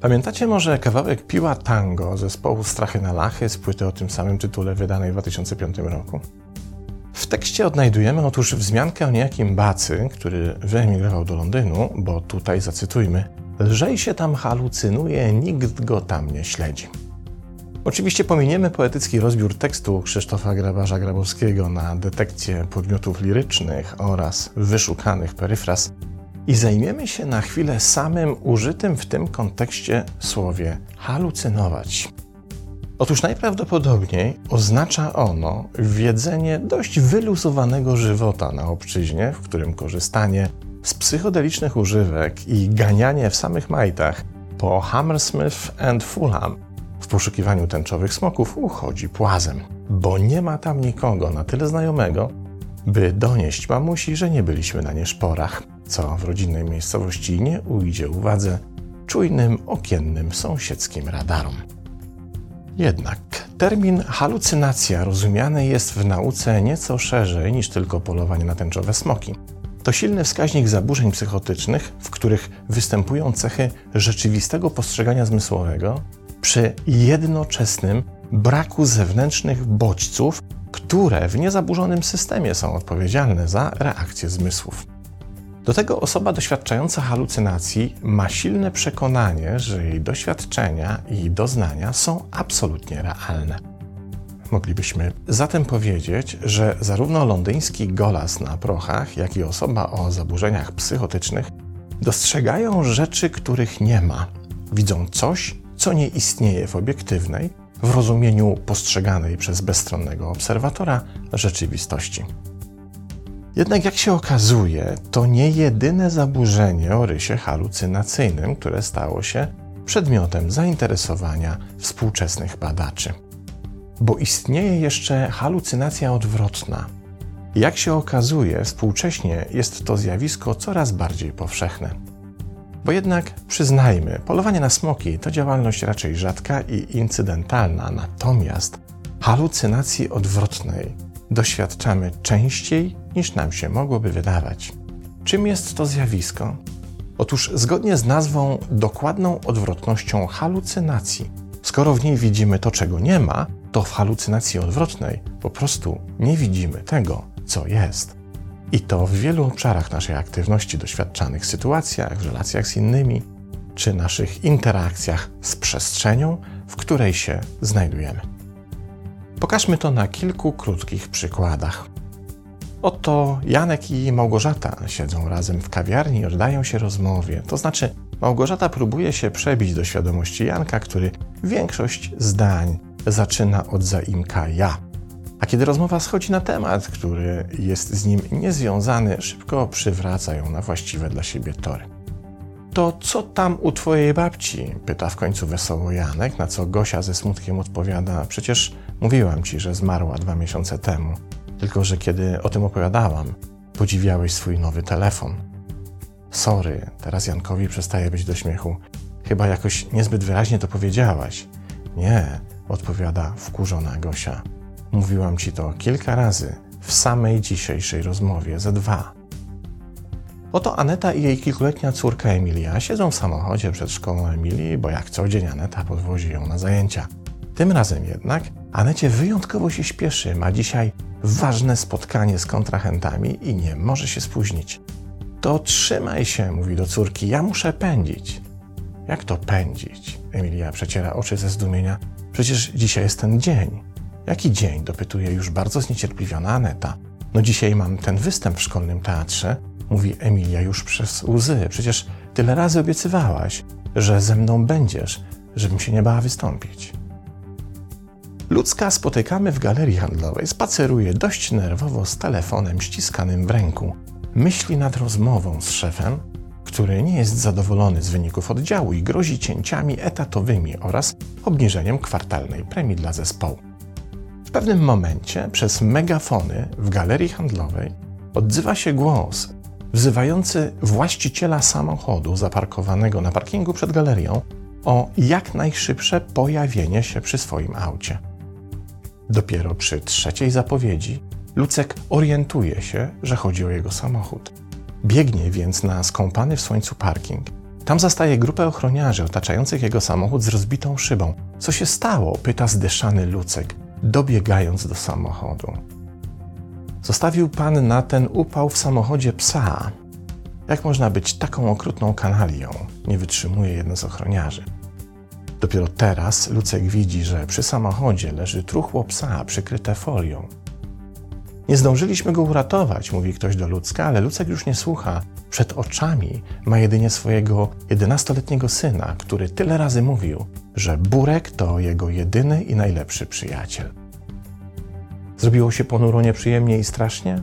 Pamiętacie może kawałek Piła Tango zespołu Strachy na Lachy z płyty o tym samym tytule wydanej w 2005 roku? W tekście odnajdujemy otóż wzmiankę o niejakim Bacy, który wyemigrował do Londynu, bo tutaj zacytujmy Lżej się tam halucynuje, nikt go tam nie śledzi. Oczywiście pominiemy poetycki rozbiór tekstu Krzysztofa Grabarza-Grabowskiego na detekcję podmiotów lirycznych oraz wyszukanych peryfraz i zajmiemy się na chwilę samym użytym w tym kontekście słowie halucynować. Otóż najprawdopodobniej oznacza ono wiedzenie dość wyluzowanego żywota na obczyźnie, w którym korzystanie z psychodelicznych używek i ganianie w samych majtach po Hammersmith and Fulham w poszukiwaniu tęczowych smoków uchodzi płazem, bo nie ma tam nikogo na tyle znajomego, by donieść mamusi, że nie byliśmy na nieszporach, co w rodzinnej miejscowości nie ujdzie uwadze czujnym, okiennym sąsiedzkim radarom. Jednak termin halucynacja rozumiany jest w nauce nieco szerzej niż tylko polowanie na tęczowe smoki. To silny wskaźnik zaburzeń psychotycznych, w których występują cechy rzeczywistego postrzegania zmysłowego przy jednoczesnym braku zewnętrznych bodźców, które w niezaburzonym systemie są odpowiedzialne za reakcję zmysłów. Do tego osoba doświadczająca halucynacji ma silne przekonanie, że jej doświadczenia i doznania są absolutnie realne. Moglibyśmy zatem powiedzieć, że zarówno londyński golas na prochach, jak i osoba o zaburzeniach psychotycznych dostrzegają rzeczy, których nie ma. Widzą coś, co nie istnieje w obiektywnej, w rozumieniu postrzeganej przez bezstronnego obserwatora rzeczywistości. Jednak jak się okazuje, to nie jedyne zaburzenie o rysie halucynacyjnym, które stało się przedmiotem zainteresowania współczesnych badaczy. Bo istnieje jeszcze halucynacja odwrotna. Jak się okazuje, współcześnie jest to zjawisko coraz bardziej powszechne. Bo jednak przyznajmy, polowanie na smoki to działalność raczej rzadka i incydentalna, natomiast halucynacji odwrotnej doświadczamy częściej niż nam się mogłoby wydawać. Czym jest to zjawisko? Otóż zgodnie z nazwą dokładną odwrotnością halucynacji, skoro w niej widzimy to, czego nie ma, to w halucynacji odwrotnej po prostu nie widzimy tego, co jest. I to w wielu obszarach naszej aktywności, doświadczanych sytuacjach, w relacjach z innymi, czy naszych interakcjach z przestrzenią, w której się znajdujemy. Pokażmy to na kilku krótkich przykładach. Oto Janek i Małgorzata siedzą razem w kawiarni i oddają się rozmowie. To znaczy, Małgorzata próbuje się przebić do świadomości Janka, który większość zdań zaczyna od zaimka ja. A kiedy rozmowa schodzi na temat, który jest z nim niezwiązany, szybko przywraca ją na właściwe dla siebie tory. To co tam u twojej babci? pyta w końcu wesoło Janek, na co Gosia ze smutkiem odpowiada: Przecież mówiłam ci, że zmarła dwa miesiące temu. Tylko, że kiedy o tym opowiadałam, podziwiałeś swój nowy telefon. Sorry, teraz Jankowi przestaje być do śmiechu. Chyba jakoś niezbyt wyraźnie to powiedziałaś. Nie, odpowiada wkurzona Gosia. Mówiłam ci to kilka razy w samej dzisiejszej rozmowie, ze dwa. Oto Aneta i jej kilkuletnia córka Emilia siedzą w samochodzie przed szkołą Emilii, bo jak co dzień Aneta podwozi ją na zajęcia. Tym razem jednak Anecie wyjątkowo się śpieszy, ma dzisiaj ważne spotkanie z kontrahentami i nie może się spóźnić. To trzymaj się, mówi do córki, ja muszę pędzić. Jak to pędzić? Emilia przeciera oczy ze zdumienia. Przecież dzisiaj jest ten dzień. Jaki dzień? dopytuje już bardzo zniecierpliwiona Aneta. No dzisiaj mam ten występ w szkolnym teatrze, mówi Emilia już przez łzy. Przecież tyle razy obiecywałaś, że ze mną będziesz, żebym się nie bała wystąpić. Ludzka spotykamy w galerii handlowej, spaceruje dość nerwowo z telefonem ściskanym w ręku. Myśli nad rozmową z szefem, który nie jest zadowolony z wyników oddziału i grozi cięciami etatowymi oraz obniżeniem kwartalnej premii dla zespołu. W pewnym momencie przez megafony w galerii handlowej odzywa się głos wzywający właściciela samochodu zaparkowanego na parkingu przed galerią o jak najszybsze pojawienie się przy swoim aucie. Dopiero przy trzeciej zapowiedzi Lucek orientuje się, że chodzi o jego samochód. Biegnie więc na skąpany w słońcu parking. Tam zastaje grupę ochroniarzy otaczających jego samochód z rozbitą szybą. Co się stało? pyta zdyszany Lucek, dobiegając do samochodu. Zostawił pan na ten upał w samochodzie psa. Jak można być taką okrutną kanalią? Nie wytrzymuje jeden z ochroniarzy. Dopiero teraz Lucek widzi, że przy samochodzie leży truchło psa przykryte folią. Nie zdążyliśmy go uratować, mówi ktoś do Lucka, ale Lucek już nie słucha. Przed oczami ma jedynie swojego 11-letniego syna, który tyle razy mówił, że Burek to jego jedyny i najlepszy przyjaciel. Zrobiło się ponuro nieprzyjemnie i strasznie?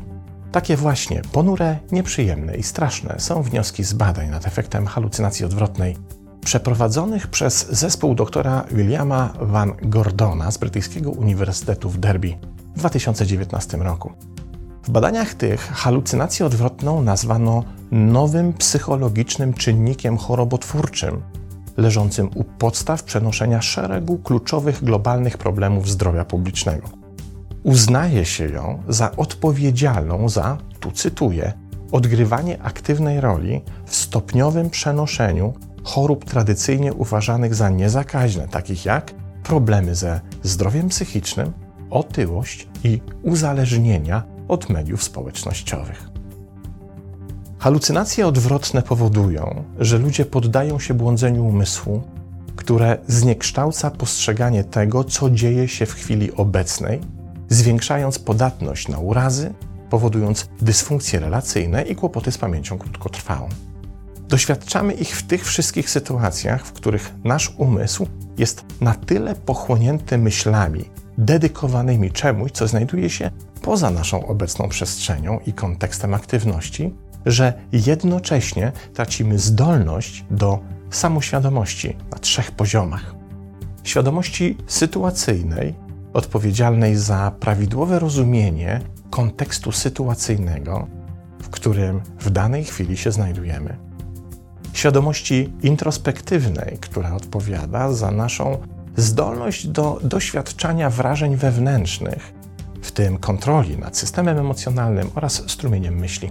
Takie właśnie ponure, nieprzyjemne i straszne są wnioski z badań nad efektem halucynacji odwrotnej przeprowadzonych przez zespół doktora Williama Van Gordona z brytyjskiego Uniwersytetu w Derby w 2019 roku. W badaniach tych halucynację odwrotną nazwano nowym psychologicznym czynnikiem chorobotwórczym, leżącym u podstaw przenoszenia szeregu kluczowych globalnych problemów zdrowia publicznego. Uznaje się ją za odpowiedzialną za, tu cytuję, odgrywanie aktywnej roli w stopniowym przenoszeniu chorób tradycyjnie uważanych za niezakaźne, takich jak problemy ze zdrowiem psychicznym, otyłość i uzależnienia od mediów społecznościowych. Halucynacje odwrotne powodują, że ludzie poddają się błądzeniu umysłu, które zniekształca postrzeganie tego, co dzieje się w chwili obecnej, zwiększając podatność na urazy, powodując dysfunkcje relacyjne i kłopoty z pamięcią krótkotrwałą. Doświadczamy ich w tych wszystkich sytuacjach, w których nasz umysł jest na tyle pochłonięty myślami, dedykowanymi czemuś, co znajduje się poza naszą obecną przestrzenią i kontekstem aktywności, że jednocześnie tracimy zdolność do samoświadomości na trzech poziomach. Świadomości sytuacyjnej, odpowiedzialnej za prawidłowe rozumienie kontekstu sytuacyjnego, w którym w danej chwili się znajdujemy. Świadomości introspektywnej, która odpowiada za naszą zdolność do doświadczania wrażeń wewnętrznych, w tym kontroli nad systemem emocjonalnym oraz strumieniem myśli.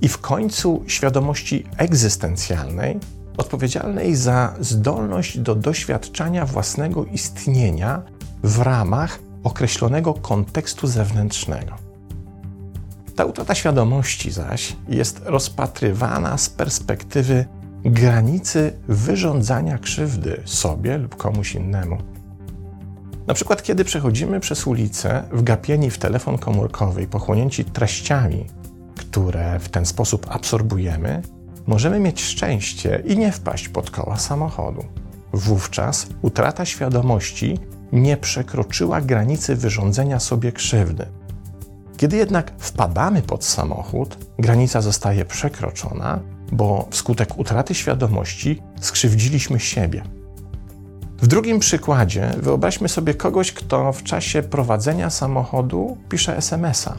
I w końcu świadomości egzystencjalnej, odpowiedzialnej za zdolność do doświadczania własnego istnienia w ramach określonego kontekstu zewnętrznego. Ta utrata świadomości zaś jest rozpatrywana z perspektywy granicy wyrządzania krzywdy sobie lub komuś innemu. Na przykład, kiedy przechodzimy przez ulicę, wgapieni w telefon komórkowy i pochłonięci treściami, które w ten sposób absorbujemy, możemy mieć szczęście i nie wpaść pod koła samochodu. Wówczas utrata świadomości nie przekroczyła granicy wyrządzenia sobie krzywdy. Kiedy jednak wpadamy pod samochód, granica zostaje przekroczona bo wskutek utraty świadomości skrzywdziliśmy siebie. W drugim przykładzie wyobraźmy sobie kogoś, kto w czasie prowadzenia samochodu pisze SMS-a.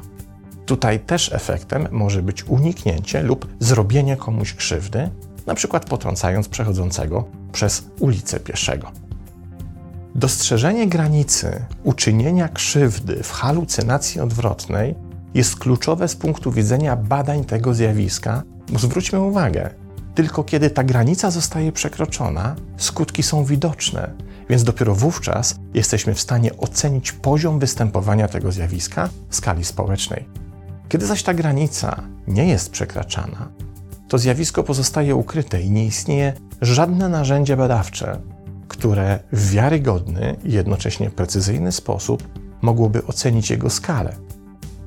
Tutaj też efektem może być uniknięcie lub zrobienie komuś krzywdy, na przykład potrącając przechodzącego przez ulicę pieszego. Dostrzeżenie granicy uczynienia krzywdy w halucynacji odwrotnej jest kluczowe z punktu widzenia badań tego zjawiska zwróćmy uwagę, tylko kiedy ta granica zostaje przekroczona, skutki są widoczne, więc dopiero wówczas jesteśmy w stanie ocenić poziom występowania tego zjawiska w skali społecznej. Kiedy zaś ta granica nie jest przekraczana, to zjawisko pozostaje ukryte i nie istnieje żadne narzędzie badawcze, które w wiarygodny i jednocześnie precyzyjny sposób mogłoby ocenić jego skalę.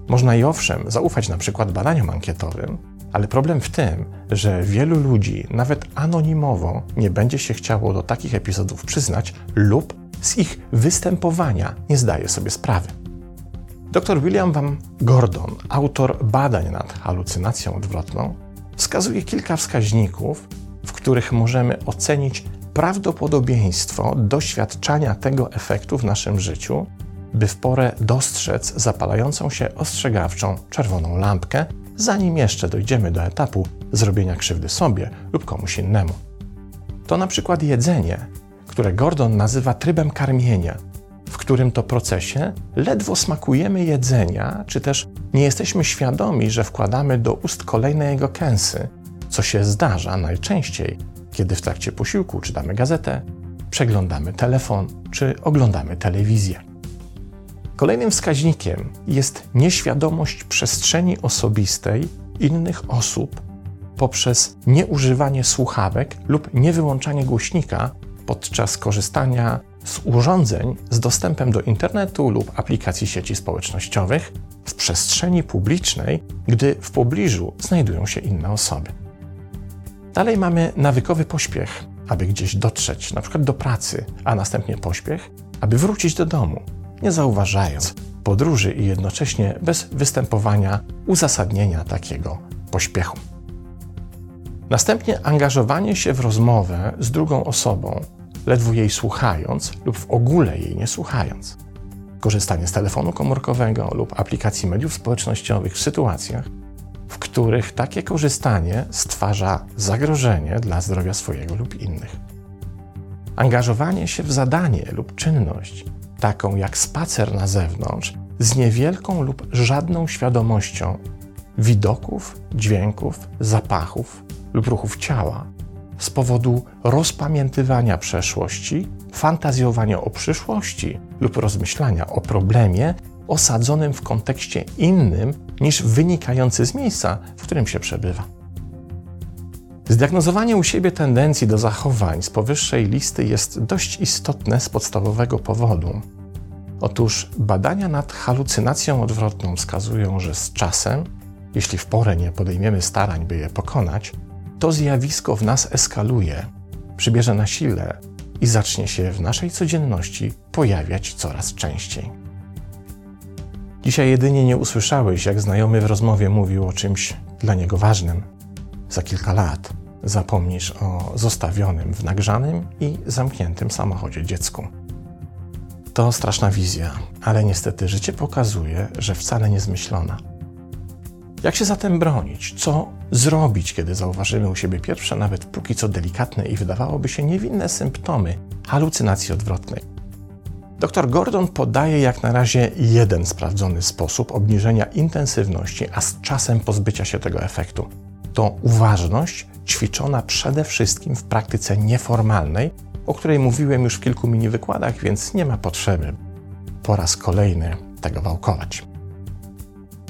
Można i owszem zaufać na przykład badaniom ankietowym, ale problem w tym, że wielu ludzi, nawet anonimowo, nie będzie się chciało do takich epizodów przyznać lub z ich występowania nie zdaje sobie sprawy. Dr William Van Gordon, autor badań nad halucynacją odwrotną, wskazuje kilka wskaźników, w których możemy ocenić prawdopodobieństwo doświadczania tego efektu w naszym życiu, by w porę dostrzec zapalającą się ostrzegawczą czerwoną lampkę zanim jeszcze dojdziemy do etapu zrobienia krzywdy sobie lub komuś innemu. To na przykład jedzenie, które Gordon nazywa trybem karmienia. w którym to procesie ledwo smakujemy jedzenia, czy też nie jesteśmy świadomi, że wkładamy do ust kolejne jego kęsy, co się zdarza najczęściej, kiedy w trakcie posiłku czytamy gazetę, przeglądamy telefon czy oglądamy telewizję. Kolejnym wskaźnikiem jest nieświadomość przestrzeni osobistej innych osób poprzez nieużywanie słuchawek lub niewyłączanie głośnika podczas korzystania z urządzeń z dostępem do internetu lub aplikacji sieci społecznościowych w przestrzeni publicznej, gdy w pobliżu znajdują się inne osoby. Dalej mamy nawykowy pośpiech, aby gdzieś dotrzeć, przykład do pracy, a następnie pośpiech, aby wrócić do domu, nie zauważając podróży i jednocześnie bez występowania uzasadnienia takiego pośpiechu. Następnie angażowanie się w rozmowę z drugą osobą, ledwo jej słuchając lub w ogóle jej nie słuchając. Korzystanie z telefonu komórkowego lub aplikacji mediów społecznościowych w sytuacjach, w których takie korzystanie stwarza zagrożenie dla zdrowia swojego lub innych. Angażowanie się w zadanie lub czynność, taką jak spacer na zewnątrz, z niewielką lub żadną świadomością widoków, dźwięków, zapachów lub ruchów ciała, z powodu rozpamiętywania przeszłości, fantazjowania o przyszłości lub rozmyślania o problemie osadzonym w kontekście innym niż wynikający z miejsca, w którym się przebywa. Zdiagnozowanie u siebie tendencji do zachowań z powyższej listy jest dość istotne z podstawowego powodu. Otóż badania nad halucynacją odwrotną wskazują, że z czasem, jeśli w porę nie podejmiemy starań, by je pokonać, to zjawisko w nas eskaluje, przybierze na sile i zacznie się w naszej codzienności pojawiać coraz częściej. Dzisiaj jedynie nie usłyszałeś, jak znajomy w rozmowie mówił o czymś dla niego ważnym. Za kilka lat zapomnisz o zostawionym w nagrzanym i zamkniętym samochodzie dziecku. To straszna wizja, ale niestety życie pokazuje, że wcale nie zmyślona. Jak się zatem bronić? Co zrobić, kiedy zauważymy u siebie pierwsze, nawet póki co delikatne i wydawałoby się niewinne symptomy halucynacji odwrotnej? Dr Gordon podaje jak na razie jeden sprawdzony sposób obniżenia intensywności, a z czasem pozbycia się tego efektu. To uważność ćwiczona przede wszystkim w praktyce nieformalnej, o której mówiłem już w kilku mini wykładach, więc nie ma potrzeby po raz kolejny tego wałkować.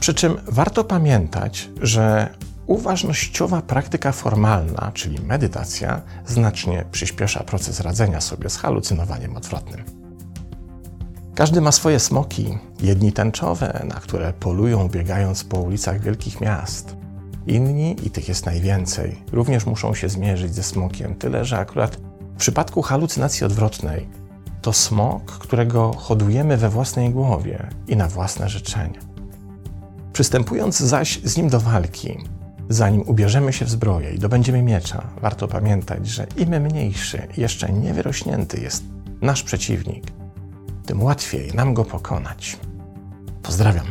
Przy czym warto pamiętać, że uważnościowa praktyka formalna, czyli medytacja, znacznie przyspiesza proces radzenia sobie z halucynowaniem odwrotnym. Każdy ma swoje smoki, jedni tęczowe, na które polują biegając po ulicach wielkich miast. Inni, i tych jest najwięcej, również muszą się zmierzyć ze smokiem, tyle że akurat w przypadku halucynacji odwrotnej to smok, którego hodujemy we własnej głowie i na własne życzenia. Przystępując zaś z nim do walki, zanim ubierzemy się w zbroję i dobędziemy miecza, warto pamiętać, że im mniejszy, jeszcze niewyrośnięty jest nasz przeciwnik, tym łatwiej nam go pokonać. Pozdrawiam.